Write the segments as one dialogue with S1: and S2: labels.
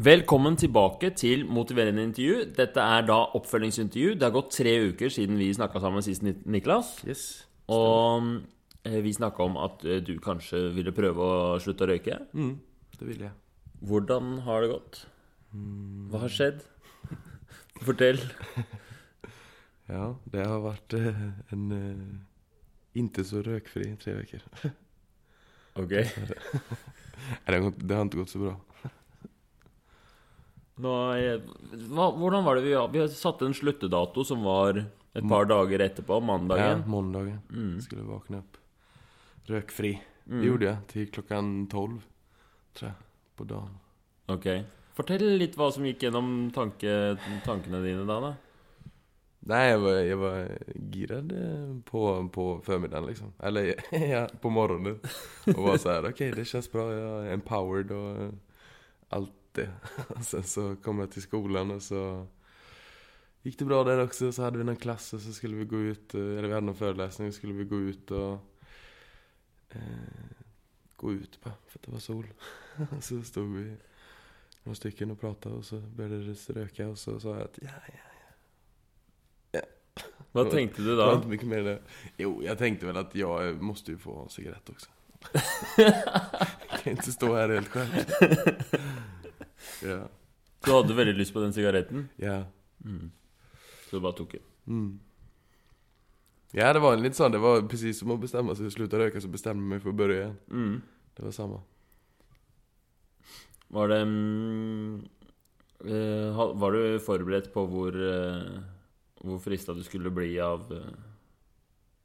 S1: Velkommen tilbake til Motiverende intervju. Dette er da oppfølgingsintervju. Det har gått tre uker siden vi snakka sammen sist, Niklas.
S2: Yes.
S1: Og eh, vi snakka om at eh, du kanskje ville prøve å slutte å røyke.
S2: Mm, det ville jeg.
S1: Hvordan har det gått? Hva har skjedd? Fortell.
S2: Ja, det har vært eh, en ikke så røykfri tre uker.
S1: Ok.
S2: Det, har, inte gått så bra.
S1: Eh, hvordan var det vi Vi satte en sluttedato som var et par dager etterpå, mandagen.
S2: Ja,
S1: mandagen. Mm.
S2: Skulle våkne opp røkfri.
S1: Mm.
S2: Gjorde jeg til klokken tolv, tror jeg, på dagen.
S1: Ok. Fortell litt hva som gikk gjennom tanke, tankene dine da. da.
S2: Nei, jeg var, jeg var giret eh, på, på formiddagen, liksom. Eller ja, på morgenen. Og var sånn OK, det kjennes bra. Jeg er empowered og eh, alt 80. Och sen så kom jeg til skolen og så gikk det bra där också. Så hadde vi noen klasse och så skulle vi gå ut, eh, eller vi hadde noen föreläsning och skulle vi gå ut og eh, gå ut bara for det var sol. og så stod vi noen stycken og pratade og så började det röka og så sa jeg at ja, ja,
S1: ja. ja. Vad
S2: tänkte du
S1: da?
S2: Det mer det. Jo, jeg tenkte vel at jeg måtte jo få ha en cigarett också. jag kan ikke stå her helt själv ja.
S1: Du hadde veldig lyst på den sigaretten,
S2: Ja.
S1: mm. så du bare tok den.
S2: Mm. Ja, det var en litt sånn Det var precis som att bestämma sig för att sluta röka så bestämde jag mig för att börja igen.
S1: Mm.
S2: Det var samma.
S1: Var det mm, eh, ha- Var du forberedt på hvor eh, Hvor frista du skulle bli av eh,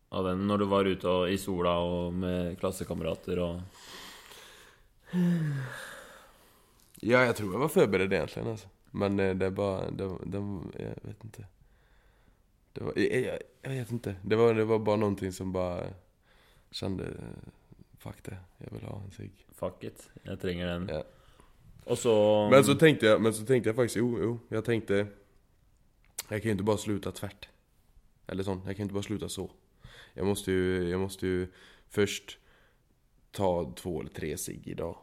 S1: Av den når du var ute og, i sola og med klassekamerater og
S2: Ja, jag tror jag var förberedd egentligen alltså. Men eh, det bara, det, det, jeg jag vet inte. Det var, jag, jag, jag vet inte. Det var, det var bara någonting som bara kände, eh, fuck det, jeg vil ha en sigg.
S1: Fuck it, jeg trenger den.
S2: Ja.
S1: Og så
S2: Men så tenkte jeg, men så tenkte jeg faktisk jo, jo, jeg tenkte Jeg kan jo ikke bare sluta tvert. Eller sånn. Jeg kan ikke bare sluta så Jeg måtte jo, jag måste ju först ta to eller tre sigg i Och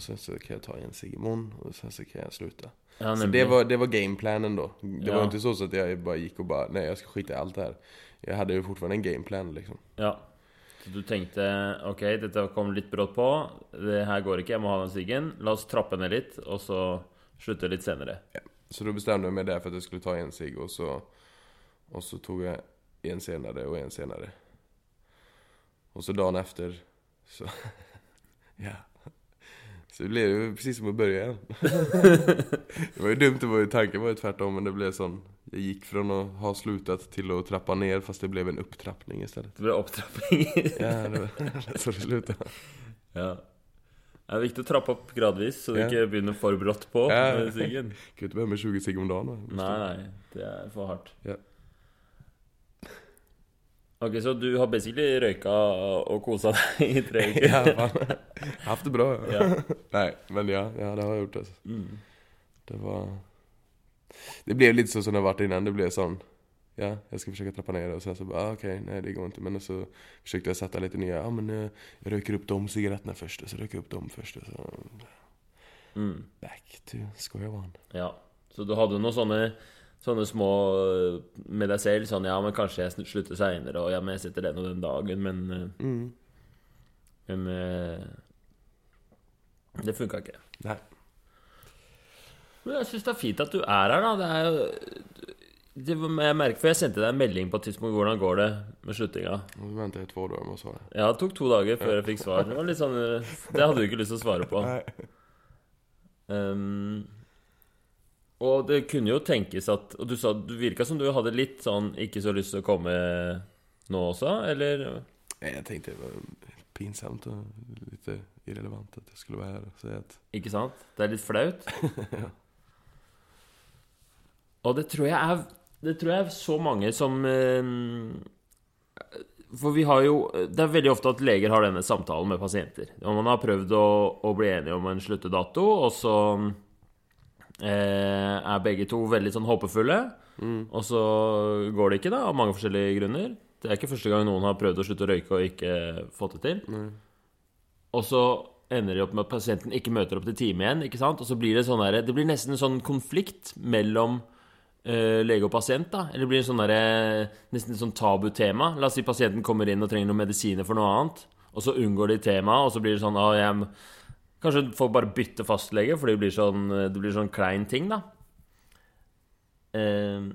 S2: sen så kan jeg ta igjen cigg imorgon och og så kan jeg sluta
S1: ja,
S2: Så det var, det var gameplanen da. Det
S1: Ja.
S2: var ikke så, så jeg bare gikk og bare Nei, jeg skal skite skita i alt det Jeg hadde jo ju fortfarande en gameplan liksom
S1: Ja. Så du tenkte ok, dette kom litt brått på. Det her går ikke, jeg må ha den siggen. La oss trappe ned litt, og så slutte litt senere. Ja.
S2: Så da bestemte jeg meg der for at jeg skulle ta en sig, og så og så tog jeg en senere og en senere. Og så dagen efter så Ja Så det blev ju precis som att börja igen Det var ju dumt, det var ju tanken var ju tvärtom men det blev sån Jag gick från att ha slutat till att trappa ner fast det blev en upptrappning istället
S1: Det ble opptrapping.
S2: Ja, det var så det slutade
S1: ja. Det er viktig å trappe opp gradvis, så du
S2: Ja.
S1: ikke begynner for brått på
S2: Ja. Kan inte börja med 20 cigg om dagen?
S1: Nei, nei, det er for hardt.
S2: Ja.
S1: Ok, så du har basically røyka og kosa deg i tre uker?
S2: Ja, har Haft det bra
S1: Ja.
S2: Nei, men ja, ja det har jeg gjort Altså.
S1: Mm.
S2: Det var... Det ble litt sånn som det har vært innan. Det ble sånn Ja, jeg skal forsøke å trappe det Og så, så bare ah, OK, nei, det går ikke. Men så forsøkte jeg å sette litt nye ja men jeg røyker opp de sigarettene først, og så røyker jeg opp dem først. Og så...
S1: Mm.
S2: Back to square one.
S1: Ja, så du hadde noen sånne Sånne små øh, med deg selv, sånn ja, men kanskje jeg slutter seinere, og ja, men jeg setter den og den dagen, men øh,
S2: Mm.
S1: Men øh, Det funka ikke.
S2: Nei.
S1: Men jeg syns det er fint at du er her, da. Det er jo det, Jeg merker, for jeg sendte deg en melding på et tidspunkt hvordan går det med sluttinga.
S2: Du så i to dager med å svare.
S1: Ja, det tok to dager før jeg fikk svar. Det var litt sånn Det hadde du ikke lyst til å svare på.
S2: Nei.
S1: Ehm, og det kunne jo tenkes at Og du sa du virka som du hadde litt sånn ikke så lyst til å komme nå også, eller?
S2: Jeg tenkte det var pinsamt og litt irrelevant at jeg skulle være her. Så säga.
S1: Ikke sant? Det er litt flaut.
S2: ja.
S1: Og det tror jeg er Det tror jeg er så mange som ehm, For vi har jo Det er veldig ofte at leger har denne samtalen med pasienter. Og man har prøvd å, å bli enige om en sluttedato, og så eh, er begge to veldig sånn håpefulle.
S2: Mm.
S1: Og så går det ikke, da, av mange forskjellige grunner. Det er ikke første gang noen har prøvd å slutte å røyke og ikke fått det til.
S2: Mm.
S1: Og så ender det opp med at pasienten ikke møter opp til time igjen. ikke sant? Og så blir det sånn der, Det blir nesten en sånn konflikt mellom uh, lege og pasient. da Eller det blir sånn der, nesten et sånn tabutema. La oss si pasienten kommer inn og trenger noen medisiner for noe annet, og så unngår de temaet, og så blir det sånn ah, jeg, Kanskje folk bare bytter fastlege, for det blir sånn, det blir sånn klein ting, da. Eh,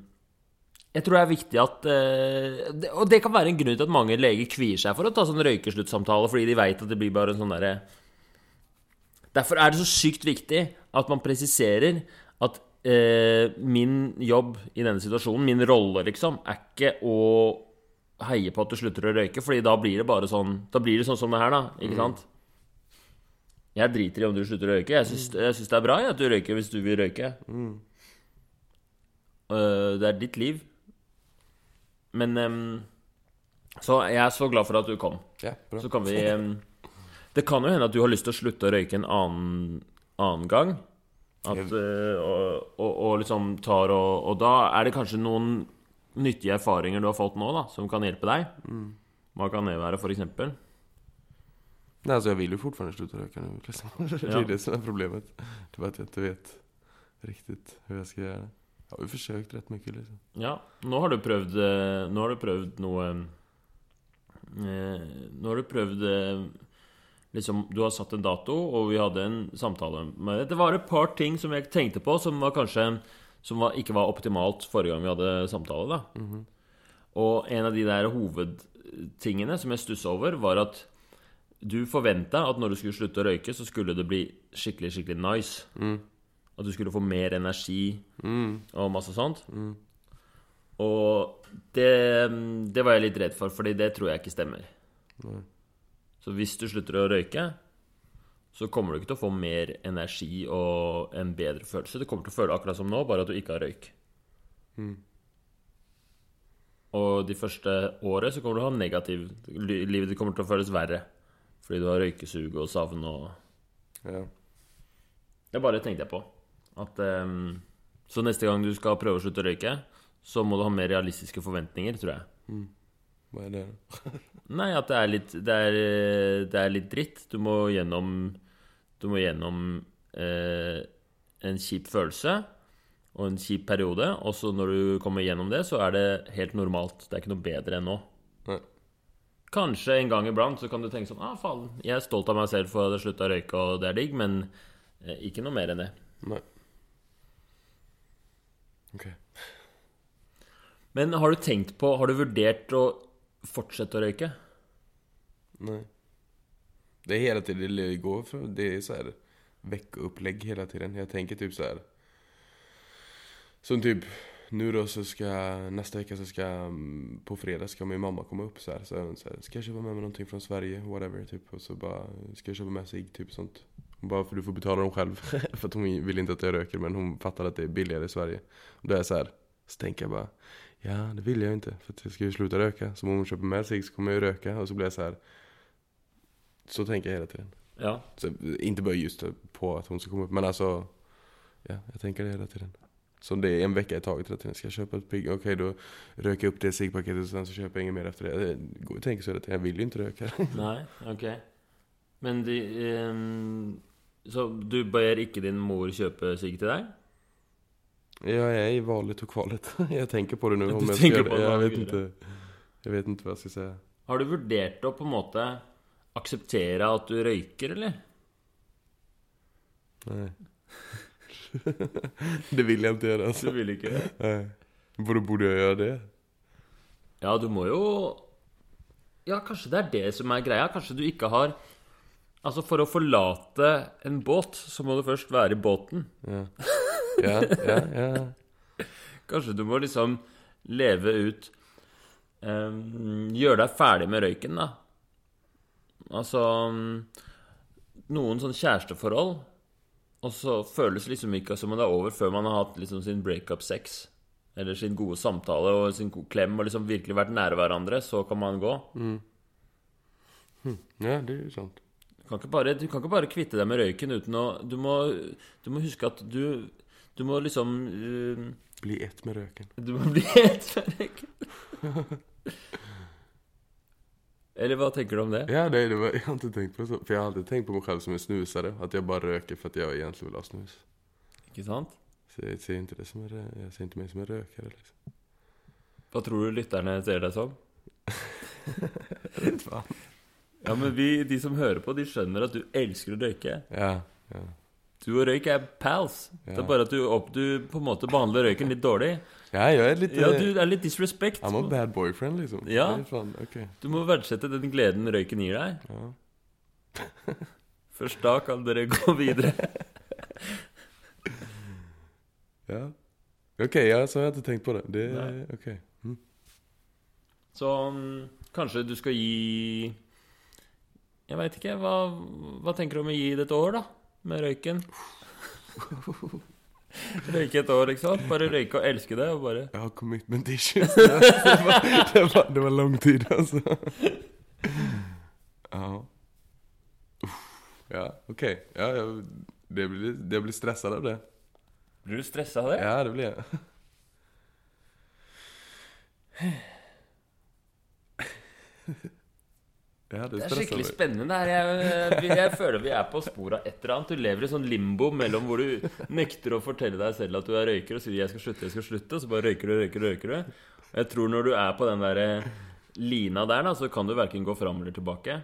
S1: jeg tror det er viktig at eh, Og det kan være en grunn til at mange leger kvier seg for å ta sånn røykesluttsamtale, fordi de veit at det blir bare en sånn derre Derfor er det så sykt viktig at man presiserer at eh, min jobb i denne situasjonen, min rolle, liksom, er ikke å heie på at du slutter å røyke, Fordi da blir det bare sånn Da blir det sånn som det her, da. Ikke sant? Jeg driter i om du slutter å røyke. Jeg syns, jeg syns det er bra at du røyker hvis du vil røyke. Øh, det er ditt liv. Men ehm, Så jeg er så glad for at du kom.
S2: Ja, bra.
S1: Så kan vi ehm, Det kan jo hende at du har lyst til å slutte å røyke en annen, annen gang. At, øh, og, og, og liksom tar og Og da er det kanskje noen nyttige erfaringer du har fått nå, da, som kan hjelpe deg. Hva kan det være, for eksempel?
S2: Nej, alltså jag vill ju fortfarande sluta röka nu. Liksom. Det är det som är problemet. Det är bara att jag inte vet riktigt hur jag ska göra. Jag har ju försökt rätt mycket liksom.
S1: Ja, nå har du prøvd nu Nå har du prøvd noe eh, Nå har du prøvd eh, Liksom, du har satt en dato, og vi hadde en samtale Men Det var et par ting som jeg tenkte på, som var kanskje Som var, ikke var optimalt forrige gang vi hadde samtale, da. Og en av de der hovedtingene som jeg stussa over, var at du forventa at når du skulle slutte å røyke, så skulle det bli skikkelig, skikkelig nice. At du skulle få mer energi og masse sånt. Og det, det var jeg litt redd for, Fordi det tror jeg ikke stemmer. Så hvis du slutter å røyke, så kommer du ikke til å få mer energi og en bedre følelse. Du kommer til å føle akkurat som nå, bare at du ikke har røyk. Og de første året så kommer du til å ha negativ Livet ditt kommer til å føles verre. Fordi du har røykesug og savn og
S2: Ja.
S1: Det bare tenkte jeg på. At um, Så neste gang du skal prøve å slutte å røyke, så må du ha mer realistiske forventninger, tror jeg.
S2: Hva er det?
S1: Nei, at det er litt Det er, det er litt dritt. Du må gjennom Du må gjennom eh, en kjip følelse og en kjip periode. Og så når du kommer gjennom det, så er det helt normalt. Det er ikke noe bedre enn nå.
S2: Nej.
S1: Kanskje en gang iblant så kan du tenke sånn ah, faen, jeg er stolt av meg selv for at jeg slutta å røyke, og det er digg, men eh, ikke noe mer enn det.
S2: Nei. Ok.
S1: Men har du tenkt på Har du vurdert å fortsette å røyke?
S2: Nei. Det är hela tiden, det går för, det är så här veckoupplägg hela tiden. Jag tänker typ så här. Som typ, nu då så ska, nästa vecka så ska, mm, på fredag ska min mamma komma upp så här. Så, hon säger, ska jag köpa med mig någonting från Sverige, whatever, typ. Och så bara, ska jag köpa med sig typ sånt. Hon bara, för du får betala dem själv. för att hon vill inte att jag röker, men hon fattar att det är billigare i Sverige. Och då är jag så här, så tänker jag bara, ja det vill jag inte. För att jag ska ju sluta röka. Så om hon köper med sig så kommer jag ju röka. Och så blir jag så här. Så tänker jag hela tiden.
S1: Ja.
S2: Så, inte bara just på att hon ska komma upp, men alltså... Ja, jag tänker det hela tiden. Så det är en vecka i taget hela tiden. Ska jag köpa ett pigg? Okej, då röker jag upp det ciggpaketet och sen så köper jag inget mer efter det. Det går ju att tänka så hela. Jag vill ju inte röka.
S1: Nei, ok. Men det, um, Så du ber ikke din mor kjøpe sigg til deg?
S2: jag är i valet och kvalet. jag tänker på det nu.
S1: Du
S2: Om jag ska
S1: tänker på
S2: det.
S1: jeg
S2: Jag vet
S1: ikke
S2: inte. Jag vet inte vad jag ska säga.
S1: Har du vurdert å på en måte akseptere at du røyker, eller?
S2: Nej. det vil jeg ikke gjøre.
S1: Altså.
S2: Du
S1: vil ikke det?
S2: Borde jag gjøre det?
S1: Ja, du må jo Ja, kanskje det er det som er greia. Kanskje du ikke har Altså, for å forlate en båt, så må du først være i båten.
S2: Ja. Ja, ja, ja.
S1: Kanskje du må liksom leve ut um, Gjøre deg ferdig med røyken, da. Altså Noen sånn kjæresteforhold, og så føles liksom ikke som om det er over før man har hatt liksom sin breakup-sex. Eller sin gode samtale og sin gode klem og liksom virkelig vært nære hverandre. Så kan man gå.
S2: Ja, det er jo sant.
S1: Du kan ikke bare, du kan ikke bare kvitte deg med røyken uten å Du må, du må huske at du Du må liksom uh,
S2: Bli ett med røyken.
S1: Du må bli ett med røyken. Eller hva tenker du om det?
S2: Ja, det, det var, Jeg har inte tenkt på det For jeg har alltid tenkt på meg selv som en snusare. At jeg bare røker for at jeg egentlig vil ha snus.
S1: Ikke sant?
S2: Så jeg ser ikke, det som en, jeg ser ikke meg som en rökare liksom.
S1: Hva tror du lytterne ser deg som? Ja, men vi, de som hører på, de skjønner at du elsker å røyke.
S2: Ja, ja.
S1: Du og røyk er pals. Det er bare at du, opp, du på en måte behandler røyken litt dårlig.
S2: Ja, jeg gjør litt
S1: Ja, du er litt disrespect.
S2: I'm a bad boyfriend liksom.
S1: Ja.
S2: Är fan.
S1: Du må verdsette den gleden røyken gir deg.
S2: Ja.
S1: Først da kan dere gå videre.
S2: Ja. Ok, ja, så har jeg ikke tenkt på det. Det Nei. ok. Mm.
S1: Så mm, kanskje du skal gi Jeg veit ikke. Hva, hva tenker du om å gi det et år, da? Med røyken? Røyke et år, ikke sant? Bare røyke og elske det, og bare
S2: Jeg har commitment issues. det, var, det, var, det var lang tid altså. Ja. Uff. Ja, OK. Ja, jeg, det blir, det blir stressa av det.
S1: Blir du stressa av det?
S2: Ja, det blir jag. Ja, det
S1: Det er skikkelig
S2: meg.
S1: spennende. Jeg, jeg, føler vi er på sporet av et eller annet. Du lever i sånn limbo mellom hvor du nekter å fortelle deg selv at du er røyker, og sier 'jeg skal slutte, jeg skal slutte', og så bare røyker du, røyker du, røyker du. Jeg tror når du er på den der lina der, da, så kan du verken gå fram eller tilbake.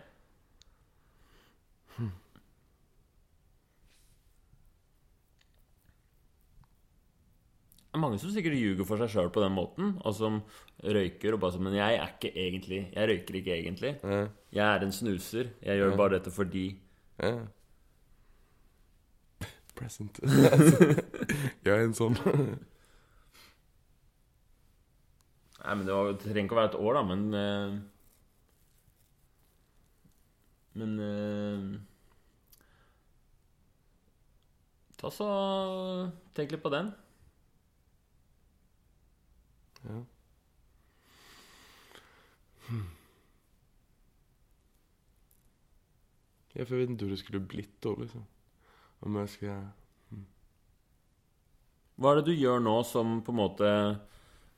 S1: Er mange som sikkert ljuger for seg sjøl på den måten, og som røyker og bare sånn Men jeg er ikke egentlig Jeg røyker ikke egentlig.
S2: Ja,
S1: Jeg er en snuser. Jeg gjør
S2: Ja.
S1: bare dette fordi
S2: ja. Present. jeg er en sånn
S1: Nei, men det, var, det trenger ikke å være et år, da, men eh, Men eh, Ta så Tenk litt på den.
S2: Ja. Hm. Jeg vet hur det skulle blitt dårlig liksom. Om jag ska...
S1: Hva er det du gjør nå som på en måte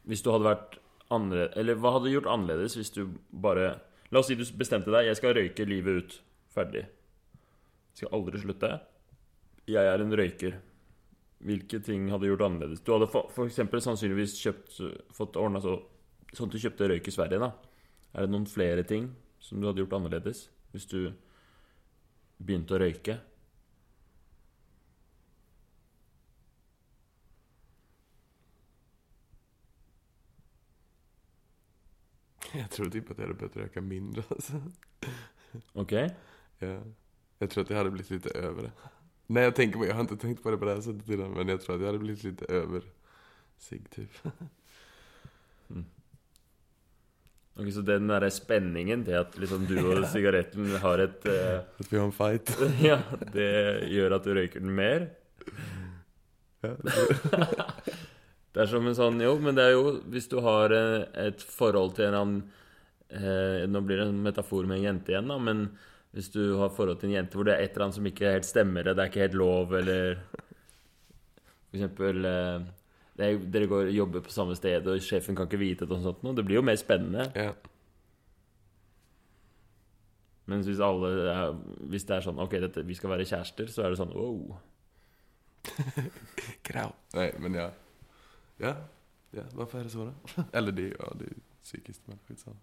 S1: Hvis du hadde vært annerledes Eller hva hadde du gjort annerledes hvis du bare La oss si du bestemte deg Jeg skal røyke livet ut. Ferdig. Jeg skal aldri slutte. Jeg er en røyker. Hvilke ting hadde gjort annerledes? Du hadde eksempel sannsynligvis kjøpt fått ordna så, sånn at du kjøpte røyk i Sverige, da. Er det noen flere ting som du hadde gjort annerledes hvis du begynte å røyke?
S2: Jeg tror typ att jag hade börjat röka mindre alltså.
S1: Ok?
S2: Ja. Jag tror att jag hade blivit lite över det. Nej, jag tänker på, jag har inte tänkt på det på det här sättet innan, men jag tror att jag hade blivit lite över sig typ.
S1: Ok, Så den derre spenningen til at liksom du og sigaretten har et uh,
S2: Att vi har en fight.
S1: Ja, det gjør at du røyker den mer? Det er som en sånn Jo, men det er jo Hvis du har eh, et forhold til en annen eh, Nå blir det en metafor med en jente igjen, da, men hvis du har forhold til en jente hvor det er et eller annet som ikke helt stemmer, det er ikke helt lov, eller For eksempel eh, er, Dere går jobber på samme sted, og sjefen kan ikke vite det og sånt noe. Det blir jo mer spennende.
S2: ja.
S1: Mens hvis alle er, Hvis det er sånn Ok, dette, vi skal være kjærester, så er det sånn wow.
S2: Grau. Nei, men ja. Ja. Ja, varför är det så då? Eller det, ja, det är psykiskt, men skitsamma.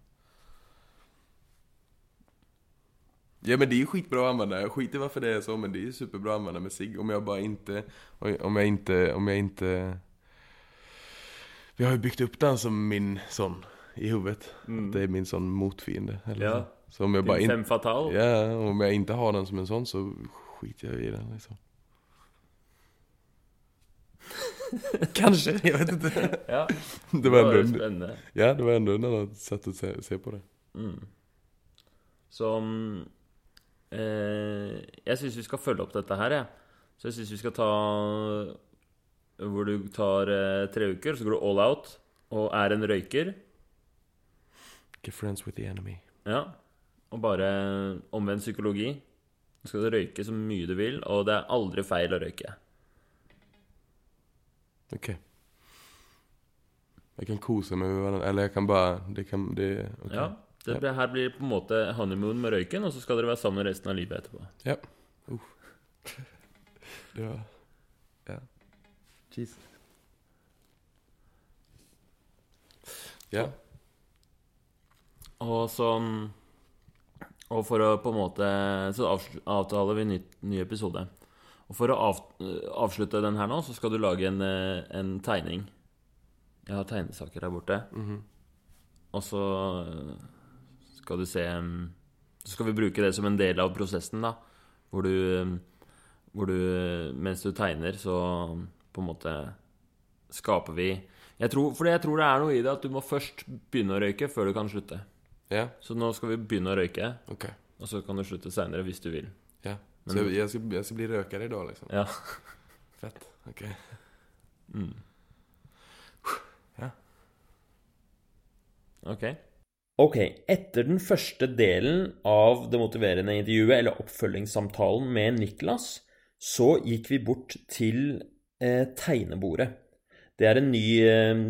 S2: Ja men det är ju skitbra att använda, jag skiter i varför det är så men det är ju superbra att använda med sig om jag bara inte, om jag inte, om jag inte Vi har ju byggt upp den som min sån i huvudet.
S1: Mm.
S2: Det är min sån motfiende. Eller
S1: Ja.
S2: så. så om jag bara
S1: Din
S2: inte,
S1: fem fatal.
S2: ja, om jag inte har den som en sån så skiter jag i den liksom. Kanske, jag vet inte.
S1: Ja,
S2: Det var ändå,
S1: spennende.
S2: ja, det var ändå ett annat sätt att se, se på det.
S1: Mm. Så eh, Jeg syns vi skal følge opp dette her, jeg. Så jeg syns vi skal ta Hvor du tar eh, tre uker, så går du all out og er en røyker.
S2: Get friends with the enemy.
S1: Ja. Og bare omvendt psykologi. Du skal røyke så mye du vil, og det er aldri feil å røyke.
S2: Ok. Jeg kan kose meg med hverandre eller jeg kan bare det kan, det, okay.
S1: Ja. Det blir, her blir det på en måte honeymoon med røyken, og så skal dere være sammen resten av livet etterpå.
S2: Ja. Uh. Det var Ja. Jeez. Ja.
S1: Og sånn Og for å på en måte Så avtaler vi ny, ny episode. Og for å av, avslutte den her nå, så skal du lage en, eh, en tegning. Jeg har tegnesaker her borte.
S2: Mhm.
S1: Og så skal du se mm, Så skal vi bruke det som en del av prosessen, da. Hvor du, mm, hvor du eh, Mens du tegner, så mm, på en måte skaper vi jeg tror, Fordi jeg tror det er noe i det at du må først begynne å røyke før du kan slutte.
S2: Ja,
S1: Så nå skal vi begynne å røyke,
S2: ok.
S1: og så kan du slutte seinere hvis du vil.
S2: Ja.
S1: Men-
S2: Så jeg, jeg, skal, jeg skal bli røker i dag, liksom?
S1: Ja.
S2: Fett. Ok.
S1: Mm.
S2: Ja.
S1: Ok. Ok, etter den første delen av det motiverende intervjuet, eller oppfølgingssamtalen med Niklas, så gikk vi bort til eh, tegnebordet. Det er en ny, eh,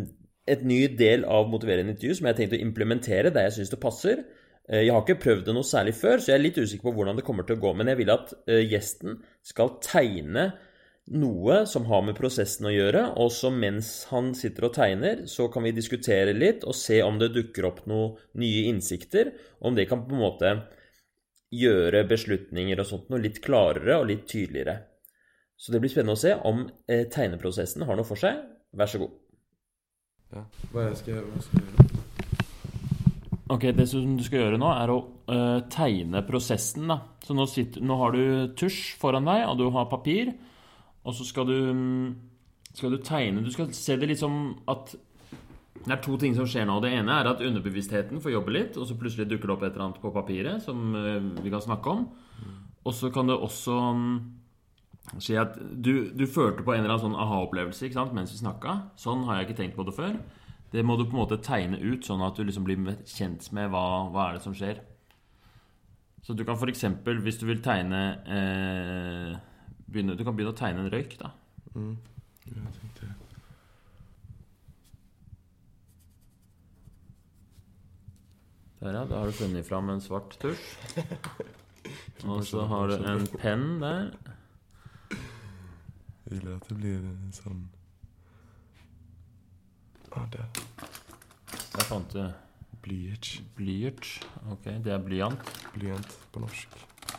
S1: et ny del av motiverende intervju som jeg har tenkt å implementere der jeg syns det passer. Eh, Jeg har ikke prøvd det noe særlig før, så jeg er litt usikker på hvordan det kommer til å gå. Men jeg vil at eh, gjesten skal tegne noe som har med prosessen å gjøre, og så mens han sitter og tegner, så kan vi diskutere litt og se om det dukker opp noen nye innsikter, om det kan på en måte gjøre beslutninger og sånt noe litt klarere og litt tydeligere. Så det blir spennende å se om eh, tegneprosessen har noe for seg. Vær så god.
S2: Ja. Hva jeg skal, hva skal jeg gjøre?
S1: Ok, Det som du skal gjøre nå, er å uh, tegne prosessen. da. Så nå, sitter, nå har du tusj foran deg, og du har papir. Og så skal du, mm, skal du tegne Du skal se det litt som at det er to ting som skjer nå. Det ene er at underbevisstheten får jobbe litt, og så plutselig dukker det opp et eller annet på papiret som eh, vi kan snakke om. Og så kan det også mm, skje at du, du følte på en eller annen sånn aha-opplevelse mens vi snakka. Sånn har jeg ikke tenkt på det før. Det må du på en måte tegne ut, sånn at du liksom blir kjent med hva, hva er det som skjer. Så du kan f.eks., hvis du vil tegne eh, begynne, Du kan begynne å tegne en røyk, da.
S2: Mm. Ja, jeg tenkte
S1: Der, ja. Da har du funnet fram en svart tusj. Og så har du en penn der.
S2: Jeg gillar at det blir en sånn Ah, der.
S1: Der fant du
S2: Blyerts.
S1: blyert. Ok, det er blyant.
S2: Blyant på norsk.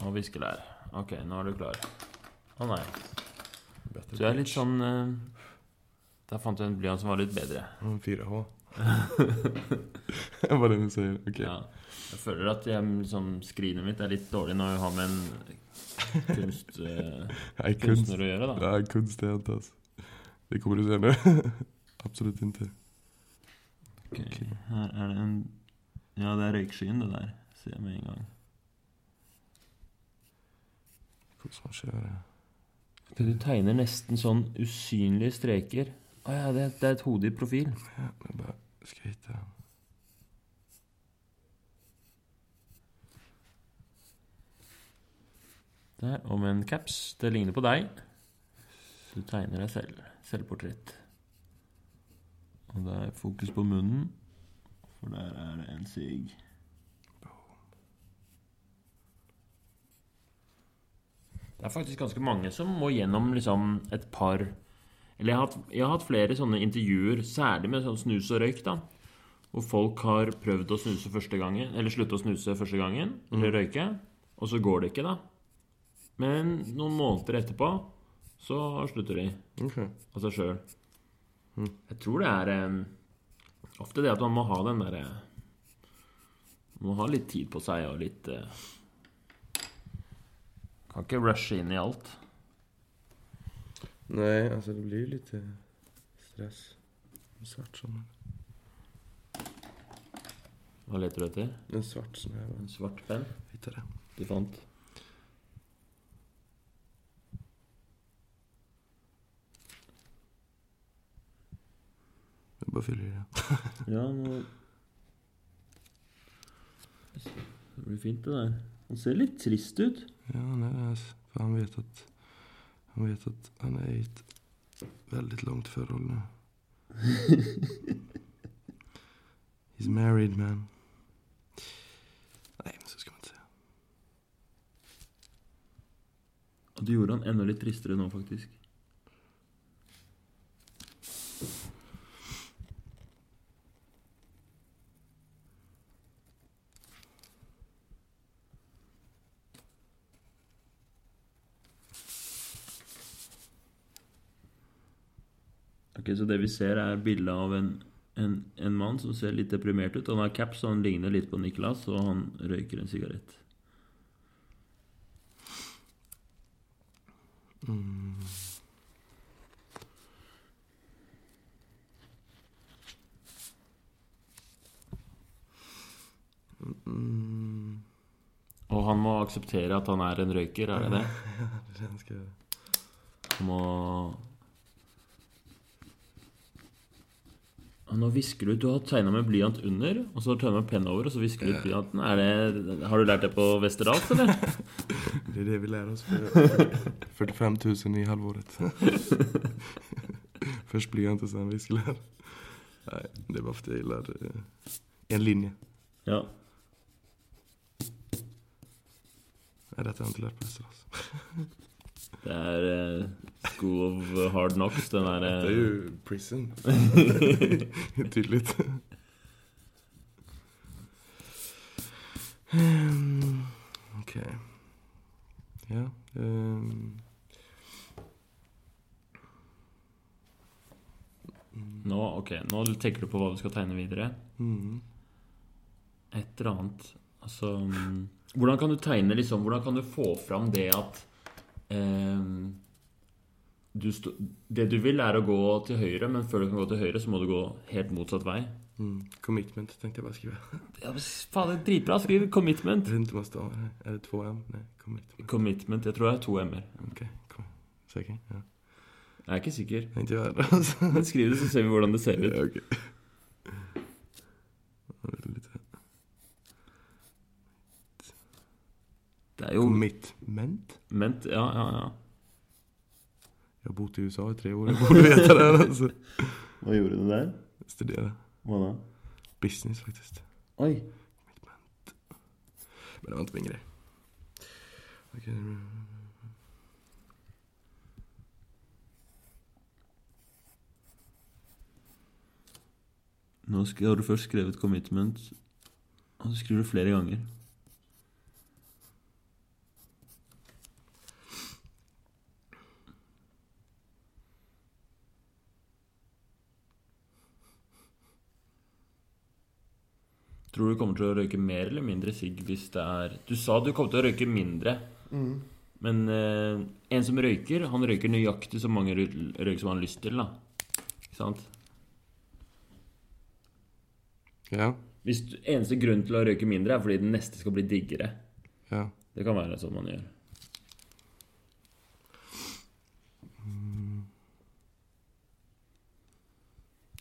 S1: Og viskelær. Ok, nå er du klar. Å nei.
S2: Better
S1: Du er litt sånn eh, Der fant du en blyant som var litt bedre.
S2: Mm, 4H. Hva er det du sier? Ok.
S1: Ja. Jeg føler at jeg, liksom, skrinet mitt er litt dårlig når jeg har med en kunst, eh,
S2: kunst.
S1: kunstner å gjøre, da.
S2: Nej, kunst det, Antas. Det kommer du se Absolutt Absolut inte.
S1: Ok, Her er det en Ja, det er røykskyen, det der. Ser jeg med en gang.
S2: Hvordan skjer.
S1: Ok, Du tegner nesten sånn usynlige streker. Å ja, det, det er et hode i profil.
S2: Ja, jeg bare hitte.
S1: Der, og med en caps. Det ligner på deg. Du tegner deg selv. Selvportrett. Og det er fokus på munnen, for der er det en sigg. Det er faktisk ganske mange som må gjennom liksom et par Eller jeg har hatt, jeg har hatt flere sånne intervjuer, særlig med sånn snus og røyk, da. Hvor folk har prøvd å snuse første gangen, eller slutte å snuse første gangen, eller røyke, og så går det ikke, da. Men noen måneder etterpå så slutter de
S2: okay.
S1: av seg sjøl.
S2: Mm.
S1: Jeg tror det er um, ofte det at man må ha den derre Man må ha litt tid på seg og litt eh, Kan ikke rushe inn i alt.
S2: Nei, altså det blir litt lite stress. Svart sånn.
S1: Hva leter du etter?
S2: En svart sån här.
S1: En svart penn
S2: Hittade det.
S1: du fant?
S2: Jeg bare fyller i.
S1: Ja, nå Det blir fint, det der. Han ser litt trist ut.
S2: Ja, nej, alltså, For han vet at han vet at han er i et veldig langt forhold nå. He's married man. Nei, men så skal man se.
S1: Og du gjorde han enda litt tristere nå, faktisk. Ok, Så det vi ser, er bilde av en, en, en mann som ser litt deprimert ut. Han har caps, og han ligner litt på Niklas, og han røyker en sigarett.
S2: Mm.
S1: Og han må akseptere at han er en røyker, er det det?
S2: Den ska jag...
S1: Han må Nå visker du ut Du har tegna med blyant under, og så har du tegna med penn over, og så visker du ut blyanten. Er det, har du lært det på Westerdals, eller?
S2: Det er det vi lærer oss för 45 000 i halvåret. Først blyant och sen viskelær. Nei, det er bare fordi jeg lærer gillar eh, en linje.
S1: Ja.
S2: Nei, dette har jeg ikke lært på Västerås.
S1: Det er uh, School of Hard Knocks, den der
S2: Det
S1: er
S2: jo prison. Tydelig Ok Okej. Ja. um.
S1: Nå, ok, nå tenker du på hva du skal tegne videre.
S2: mm.
S1: Et eller annet Altså mm, Hvordan kan du tegne liksom Hvordan kan du få fram det at ehm, du Det du vil, er å gå til høyre, men før du kan gå til høyre, så må du gå helt motsatt vei.
S2: Mm. Commitment tenkte jeg bare å
S1: skrive. Ja, Faen, det er dritbra. Skriv commitment.
S2: Rundt om man stavar det. to M? Nei, commitment.
S1: Commitment. Jeg tror det er to m-er.
S2: Okay. kom. Ja.
S1: Jeg er ikke sikker.
S2: Ikke jeg heller. alltså.
S1: Skriv det, så ser vi hvordan det ser ut.
S2: Ja, okej. Ja, det är lite...
S1: Det er jo
S2: Commitment?
S1: ment. Ja, ja, ja.
S2: Jeg har bodd i USA i tre år, Jeg borde veta det här alltså.
S1: Hva gjorde du der?
S2: Studere.
S1: Hva da?
S2: Business faktisk.
S1: Oi. Commitment.
S2: Men det var ikke min greie. Okay.
S1: Nå skal, har du først skrevet commitment, og så skriver du flere ganger. Tror du kommer til å røyke mer eller mindre sigg hvis det er Du sa du kom til å røyke mindre. Men eh, en som røyker, han røyker nøyaktig så mange røyk som han har lyst til. da Ikke sant?
S2: Ja.
S1: Hvis du, Eneste grunn til å røyke mindre er fordi den neste skal bli diggere.
S2: Ja.
S1: Det kan være sånn man gjør.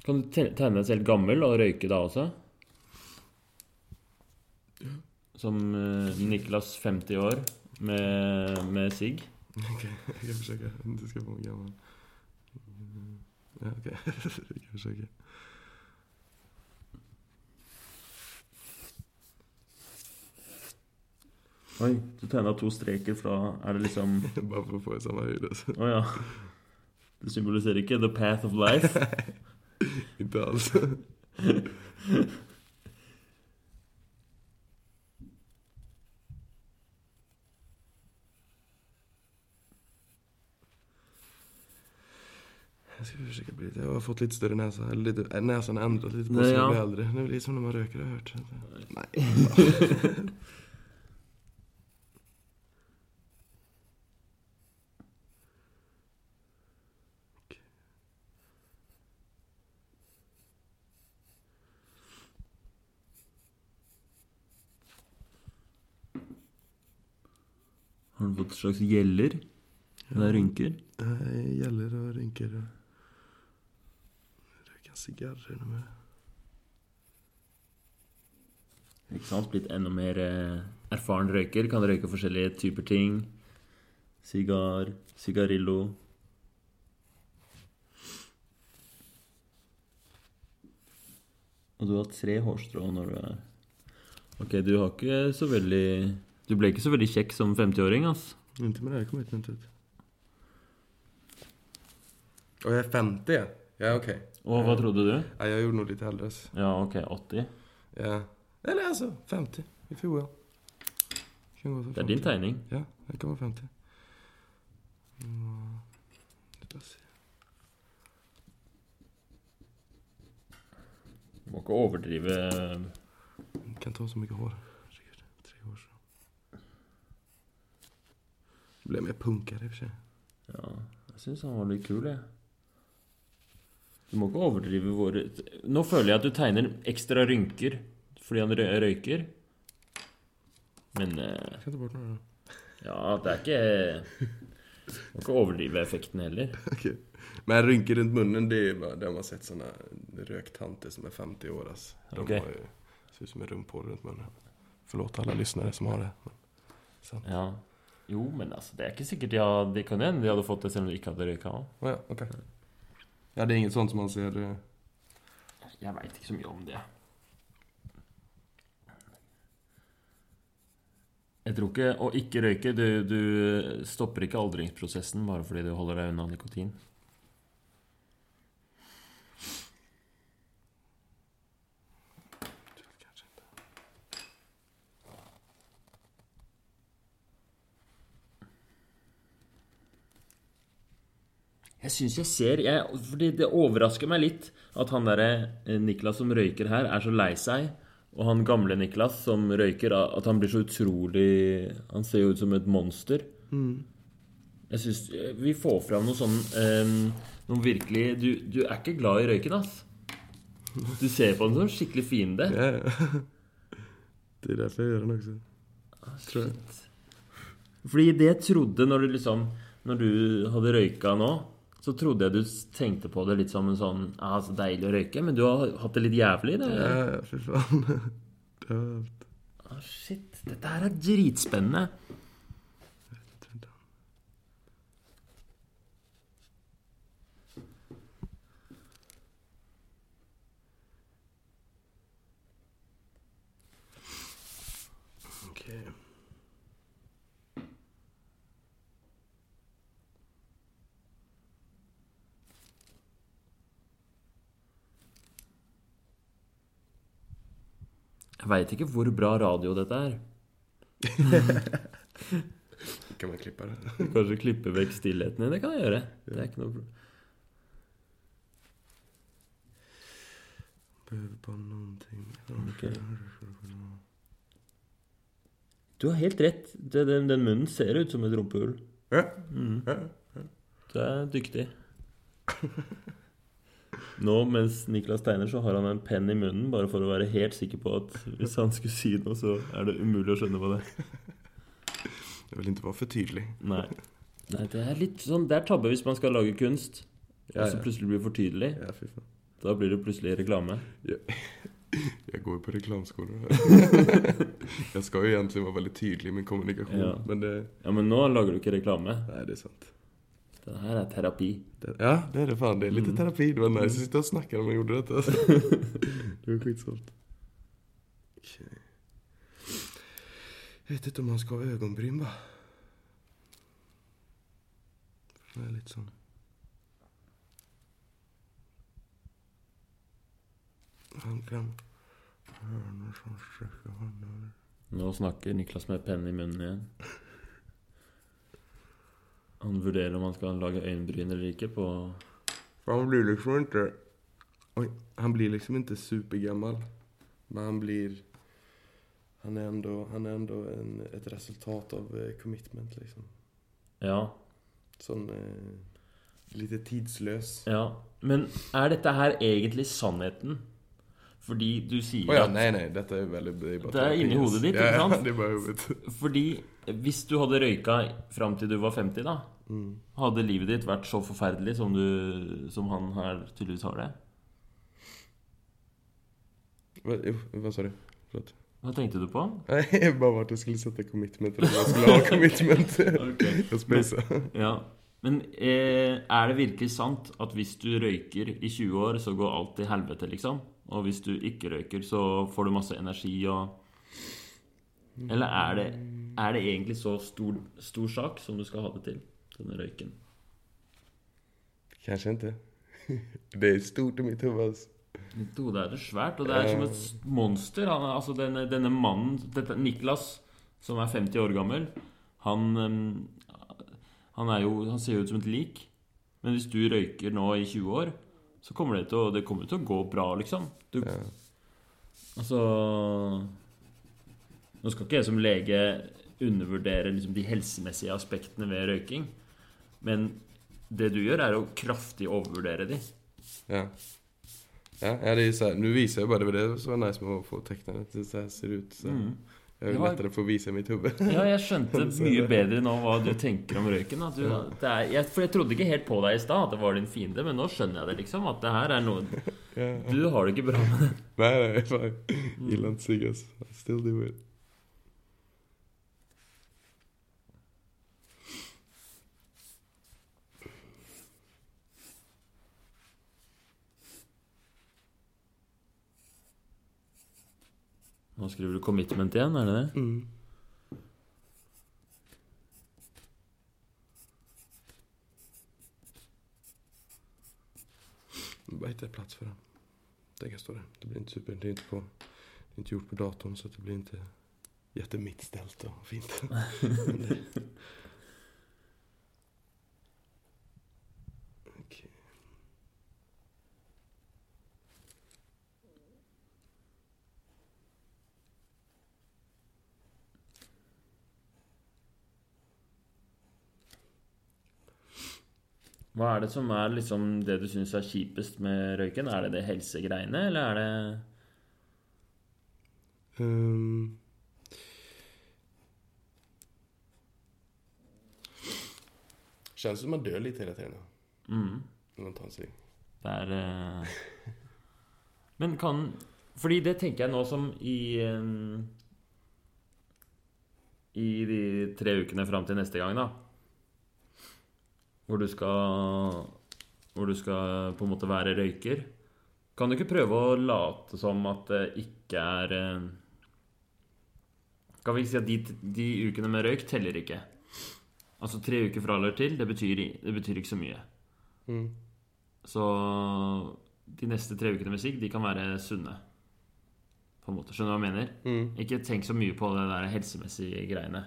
S1: Kan du tegne deg selv gammel og røyke da også? Som eh, Niklas 50 år med, med sigg.
S2: Ok, jeg kan försöka. Du ska vara gammal. Ja, okej. jag kan försöka.
S1: Oi, du tegna to streker fra Er det liksom
S2: Bare for å få i samme høyde. alltså.
S1: Å ja. Det symboliserer ikke the path of life.
S2: Ikke alls. Jag ska försöka bli lite, jag har fått lite större näsa, eller lite, äh, näsan har ändrat lite på sig
S1: ja.
S2: jag blir äldre. Det är lite som när man röker har jag hört. Nej.
S1: Har du fått slags gjeller? Det er rynker?
S2: Gjeller og rynker. rynkor och röka cigarrer med.
S1: Ikke sant? Blitt enda mer eh, erfaren røyker. Kan røyke forskjellige typer ting. Sigar, sigarillo. Og du har tre hårstrå når du er Ok, du har ikke så veldig Du ble ikke så veldig kjekk som 50-åring, ass.
S2: Inte med det här commitmentet. Og jeg er 50? Ja, okej.
S1: Og hva trodde du?
S2: Ja, jeg gjorde noe litt eldre.
S1: Ja, ok, 80.
S2: Ja. Eller altså 50 i fjor.
S1: Det er din tegning.
S2: Ja, det kan være 50. Mm. Låt oss se.
S1: Du må ikke overdrive
S2: Jag kan ta så mye hår. Herregud, tre år så. Det blev mer punker, i og for seg.
S1: Ja, jeg syns han var litt kul, jeg. Du må ikke overdrive våre Nå føler jeg at du tegner ekstra rynker fordi han røyker. Men eh, ja, det er ikke Du må ikke overdrive effekten heller.
S2: Okay. Men rynker rundt munnen, det er bare det har sett sånne røktanter som er 50 år Ass. De
S1: okay.
S2: har jo, ser ut som en rumphål rundt munnen. Forlåt alle lyttere som har det. Men, sant.
S1: Ja. Jo, men altså, det er ikke sikkert de, hadde, de kan hende de hadde fått det selv om de ikke hadde røyka.
S2: Oh, ja, okej. Ja, det er inget sånt som man ser. eh,
S1: Jeg veit ikke så mye om det. Jeg tror ikke Å ikke røyke Du, du stopper ikke aldringsprosessen bare fordi du holder deg unna nikotin. Jeg syns jeg ser jeg, Fordi det overrasker meg litt at han derre eh, Niklas som røyker her, er så lei seg. Og han gamle Niklas som røyker, at han blir så utrolig Han ser jo ut som et monster. Jeg syns vi får fram noe sånn um, Noe virkelig du, du er ikke glad i røyken, ass. Du ser på den som en skikkelig fiende.
S2: Ja, ja. Det er derfor jeg gjør den Ah, Tror jeg.
S1: Fordi det jeg trodde når du liksom Når du hadde røyka nå, så trodde jeg du tenkte på det litt som en sånn Ja, så deilig å røyke, men du har hatt det litt jævlig? Det.
S2: Ja, ja, faen. har.
S1: Ah, shit, dette her er dritspennende.
S2: Jag tror inte. Okej.
S1: Jeg veit ikke hvor bra radio dette er.
S2: Kan man klippe det?
S1: Kanskje klippe vekk stillheten. Det kan jeg gjøre. Det er ikke noe problem. Du har helt rett. Den, den munnen ser ut som et rumpehull.
S2: Ja.
S1: Mm.
S2: Ja.
S1: Du er dyktig. Nå mens Niklas tegner, så har han en penn i munnen, bare for å være helt sikker på at hvis han skulle si noe, så er det umulig å skjønne hva det er.
S2: vil ikke være for tydelig.
S1: Nei. Nei, det er litt sånn Det er tabbe hvis man skal lage kunst, og så
S2: ja.
S1: plutselig blir det for tydelig.
S2: Ja, fy faen.
S1: Da blir det plutselig reklame.
S2: Jeg går jo på reklamskolor. jeg skal jo egentlig være veldig tydelig i min kommunikasjon,
S1: Ja.
S2: Men det...
S1: Ja, men nå lager du ikke reklame.
S2: Nei, det er sant.
S1: Det her er terapi.
S2: Det, ja, det er det faen. Det er litt
S1: Mm.
S2: terapi. Det var nice å sitte og snakke når man gjorde dette. det var skitsomt. Okay. Jeg vet ikke om man skal ha øyenbryn, va? Det er litt sånn Han kan... høre noe sånt.
S1: Nå snakker Niklas med penn i munnen igjen. Han vurderer om han skal lage øyenbryn eller ikke på
S2: For han blir liksom ikke Oi, han blir liksom ikke supergammel, Men han blir... Han er ändå, han er ändå en, et resultat av eh, commitment liksom.
S1: Ja.
S2: Sånn Eh, litt tidsløs.
S1: ja. Men er dette her egentlig sannheten? Fordi du sier
S2: oh, ja,
S1: at
S2: Nei, nei, detta är veldig Det er,
S1: Det er
S2: inni
S1: hodet ditt, ikke sant?
S2: Ja, det er bare hodet.
S1: Fordi hvis du hadde røyka fram til du var 50, da
S2: Mm.
S1: Hadde livet ditt vært så forferdelig som, du, som han her tydeligvis har det?
S2: Hva, jo, hva sa du? Flott.
S1: Hva tenkte du på?
S2: Nei, jeg bare var at jeg skulle sette commitment eller jeg skulle ha commitment. okay. spacade.
S1: Ja. Men eh, er det virkelig sant at hvis du røyker i 20 år, så går alt til helvete, liksom? Og hvis du ikke røyker, så får du masse energi og Eller er det, er det egentlig så stor, stor sak som du skal ha det til, denne røyken?
S2: Kanskje ikke. Det er stort i mitt hode. alltså.
S1: Mitt hode er det svært, og det er som et monster. Han altså denne, denne mannen, dette, Niklas, som er 50 år gammel, han, han, jo, han ser jo ut som et lik. Men hvis du røyker nå i 20 år, så kommer det til å, det kommer til å gå bra, liksom. Du,
S2: Ja.
S1: Altså Nå skal ikke jeg som lege undervurdere liksom, de helsemessige aspektene ved røyking, men det du gjør, er å kraftig overvurdere de.
S2: Ja. Ja, ja, det er, nå viser jeg visar jag det så det var nice med å få tegna det. Det ser ut. Så.
S1: Mm.
S2: Jag är lettere att få visa mitt hode.
S1: Ja, jeg skjønte mye bedre nå hva du tenker om røyken. Du, det er, jeg, for jeg trodde ikke helt på deg i stad at det var din fiende, men nå skjønner jeg det liksom. At det her er noe Du har det ikke bra med det.
S2: nei, nei. I still do it.
S1: Nå skriver du 'commitment' igjen, er det det?
S2: Mm. Veit det er plats för det. Den kan stå där. Det blir inte super, det är inte på, det är inte gjort på datorn så det blir inte jättemittställt och fint.
S1: Hva er det som er liksom det du syns er kjipest med røyken? Er det det helsegreiene, eller er det
S2: Ehm. Kjennes som man dør litt hele tiden
S1: mm,
S2: når man tar en cigg.
S1: Det er uh... Men kan Fordi det tenker jeg nå som i um, I de tre ukene fram til neste gang, da. Hvor du skal Hvor du skal på en måte være røyker. Kan du ikke prøve å late som at det ikke er eh, Kan vi ikke si at de, de ukene med røyk teller ikke? Altså tre uker fra eller til, det betyr, det betyr ikke så mye.
S2: Mm.
S1: Så de neste tre ukene med sigg, de kan være sunne. På en måte, Skjønner du hva jeg mener?
S2: Mm.
S1: Ikke tenk så mye på det der helsemessige greiene.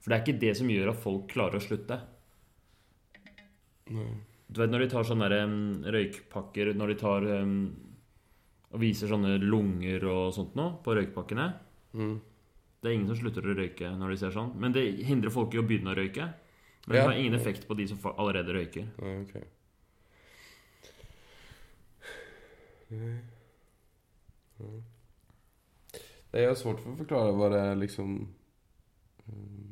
S1: For det er ikke det som gjør at folk klarer å slutte. Du vet når de tar sånne der, um, røykpakker Når de tar um, og viser sånne lunger og sånt nå på røykpakkene
S2: Mm.
S1: Det er ingen som slutter å røyke når de ser sånn. Men det hindrer folk i å begynne å røyke. Men det
S2: Ja.
S1: har ingen effekt på de som allerede røyker.
S2: Nej. Nej, jag svårt for å forklare hva det er liksom... mm.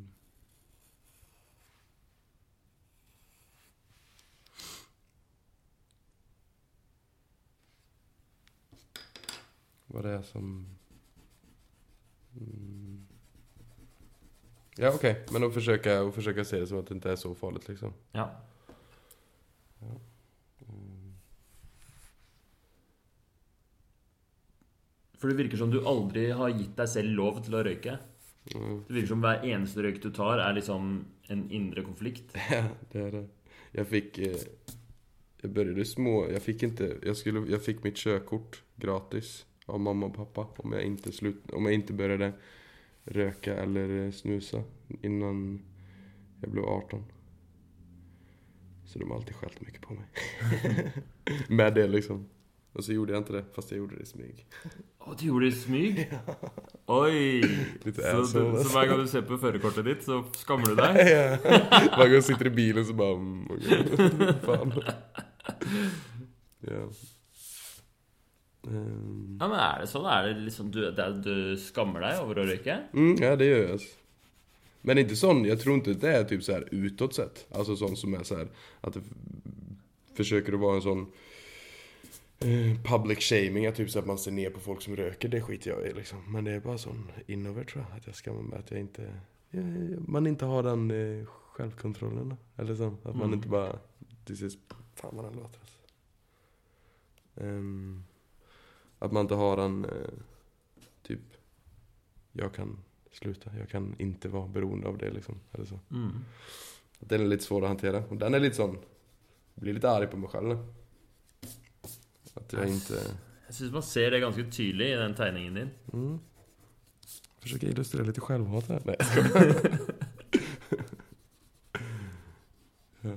S2: Vad det som... Mm. Ja, OK. Men att å forsøke, å se det som at det ikke er så farlig, liksom.
S1: Ja. For det virker som du aldri har gitt deg selv lov til å røyke.
S2: Mm.
S1: Det virker som hver eneste røyk du tar, er liksom en indre konflikt.
S2: Ja, det er det. Jeg fikk Jeg begynte små... Jeg fikk ikke Jeg, skulle, jeg fikk mitt sjøkort gratis av mamma och pappa om jag inte, slut, om jag inte började röka eller snuse snusa innan jag blev 18. Så de har alltid skällt mycket på mig. Med det liksom. Och så gjorde jag inte det, fast jag gjorde det i smyg.
S1: Å, du gjorde det i smyg? Oi! Så, så hver gang du ser på førerkortet ditt, så skammer du deg?
S2: Ja. gang du sitter i bilen så bare Faen. okej. Ja. Ehm.
S1: Ja, men Er det sånn? Er det liksom du, det du skammer deg over å røyke?
S2: Mm, ja, det gjør jeg. Men inte sånn, jeg tror ikke det er typ så här utåt sett. Alltså sånn som er så här att det f- försöker att vara en sånn eh, public shaming, att typ så att man ser ner på folk som røker, det skiter jeg i liksom. Men det er bare sånn innover tror jeg, at jeg skammer meg, at jeg ikke, jeg, man ikke har den eh, självkontrollen. Eller sånn, at man
S1: Mm.
S2: ikke bare, this is, fan vad den låter alltså. Ehm, att man inte har den, eh, typ jag kan sluta. Jag kan inte vara beroende av det liksom. Eller så.
S1: Mm.
S2: Den är lite svår att hantera. Och den är lite sån, jag blir lite arg på mig själv. At jeg ikke
S1: Jeg syns man ser det ganske tydelig i den tegningen din.
S2: Mm. Försöker illustrera lite självhat här. Nej, jag skojar. ja.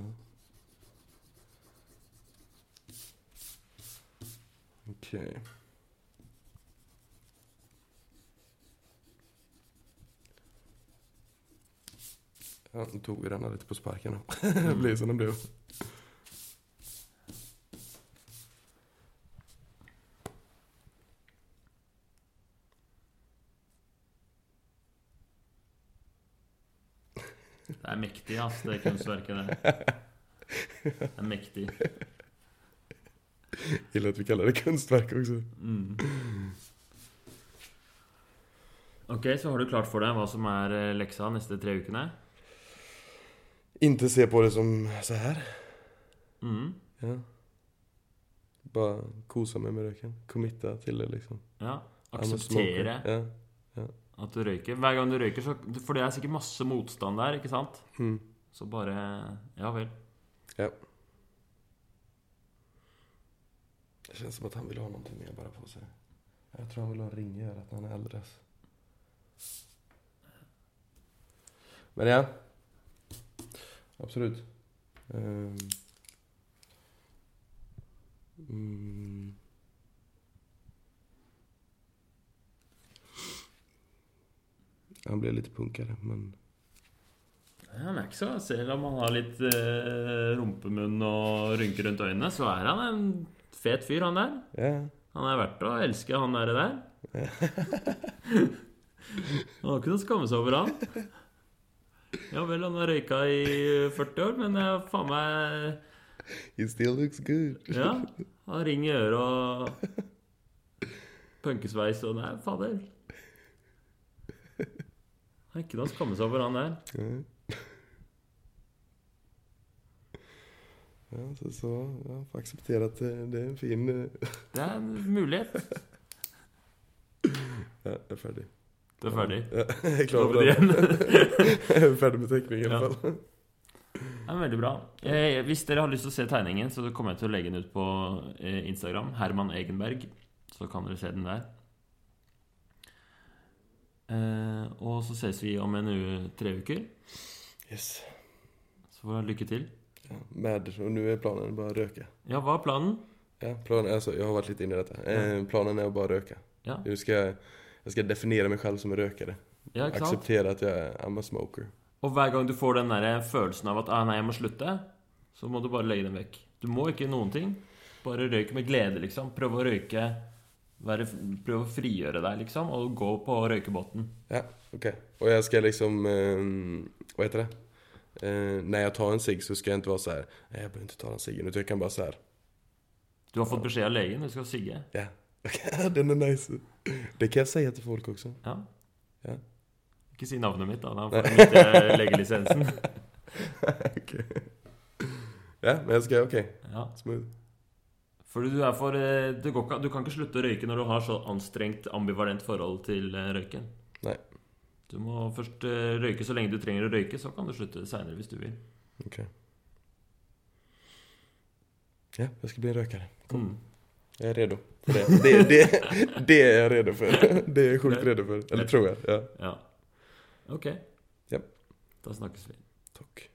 S2: Okej. Nu tog vi denna lite på sparken. Det blir som det blev.
S1: Det er mektig, ass, det kunstverket der. Det er mektig.
S2: Gillar att vi kallar det kunstverk også.
S1: Mm. Ok, så har du klart for deg hva som er eh, leksa neste tre ukene?
S2: Inte se på det som så här.
S1: Mm.
S2: Ja. Bara kosa meg med røyken. Committa til det liksom.
S1: Ja. Akseptere
S2: Ja.
S1: at du røyker. Hver gang du røyker, så For det er sikkert masse motstand der, ikke sant?
S2: Mm.
S1: Så bare Ja vel. Ja.
S2: Det känns som att han vill ha någonting mer bara på sig. Jag tror han vill ha en at han är äldre. Men ja. Absolut. Um, Mm. Han blir litt punkere men...
S1: Han er ikke så Selv om han har litt eh, rumpemunn og rynker rundt øynene, så er han en fet fyr, han der.
S2: Yeah.
S1: Han er verdt å elske, han der. der. Han har ikke noe å skamme seg over, han. Ja vel, han har røyka i 40 år, men jeg er faen meg
S2: He still looks good.
S1: Ja. Han har ring i øret og punkesveis og Nei, fader. Han har ikke noe å skamme seg over, han der.
S2: Ja. Så, så ja, får akseptere at det, er en fin... eh,
S1: Det er en mulighet.
S2: Ja, jeg er färdig.
S1: Du er ferdig.
S2: Ja,
S1: jeg
S2: klarer
S1: det.
S2: jeg er är med tegning, i hvert fall.
S1: Er veldig bra. Eh, hvis dere har lyst til å se tegningen, så kommer jeg til å legge den ut på eh, Instagram. Herman Egenberg. Så kan dere se den der. Eh, og så ses vi om en u tre uker.
S2: Yes.
S1: Så får dere lykke til.
S2: Ja, med, og nå er planen bare å røke.
S1: Ja, hva er planen?
S2: Ja, planen, altså, jeg har vært litt inne i dette. Eh, planen er å bare røke.
S1: Ja,
S2: Jeg husker jag, jag skal definere meg selv som en rökare.
S1: ja
S2: Akseptere at jeg er a smoker.
S1: Og hver gang du får den der følelsen av at ah, 'nei, jeg må slutte', så må du bare legge den vekk. Du må ikke noen ting. Bare røyke med glede, liksom. Prøve å røyke være, Prøve å frigjøre deg, liksom, og gå på røykebåten.
S2: Ja, ok. Og jeg skal liksom, eh, Hva heter det? Eh, når jeg tar en sigg, så skal jeg ikke være sånn Jeg bør ikke ta den siggen. Trykker kan bare sånn.
S1: Du har fått beskjed av legen, du skal sigge.
S2: Ja, den är nice. Det kan jag säga till folk också.
S1: Ja.
S2: Ja.
S1: Ikke si navnet mitt, da. Da får jeg miste legelisensen.
S2: okay. Ja, men jeg skal Ok.
S1: Ja.
S2: Smooth.
S1: Fordi du er for du, går ikke, Du kan ikke slutte å røyke når du har så anstrengt, ambivalent forhold til eh, røyken.
S2: Nei.
S1: Du må først røyke så lenge du trenger å røyke, så kan du slutte seinere hvis du vil.
S2: Ok. Ja, jeg skal bli en Kom.
S1: Mm.
S2: Jeg er redo det. Det, det, det er jeg redd for. Det er jeg sjukt redd for. Eller tror jeg. Ja.
S1: Ja. Ok.
S2: Ja.
S1: Da snakkes vi.
S2: Tack.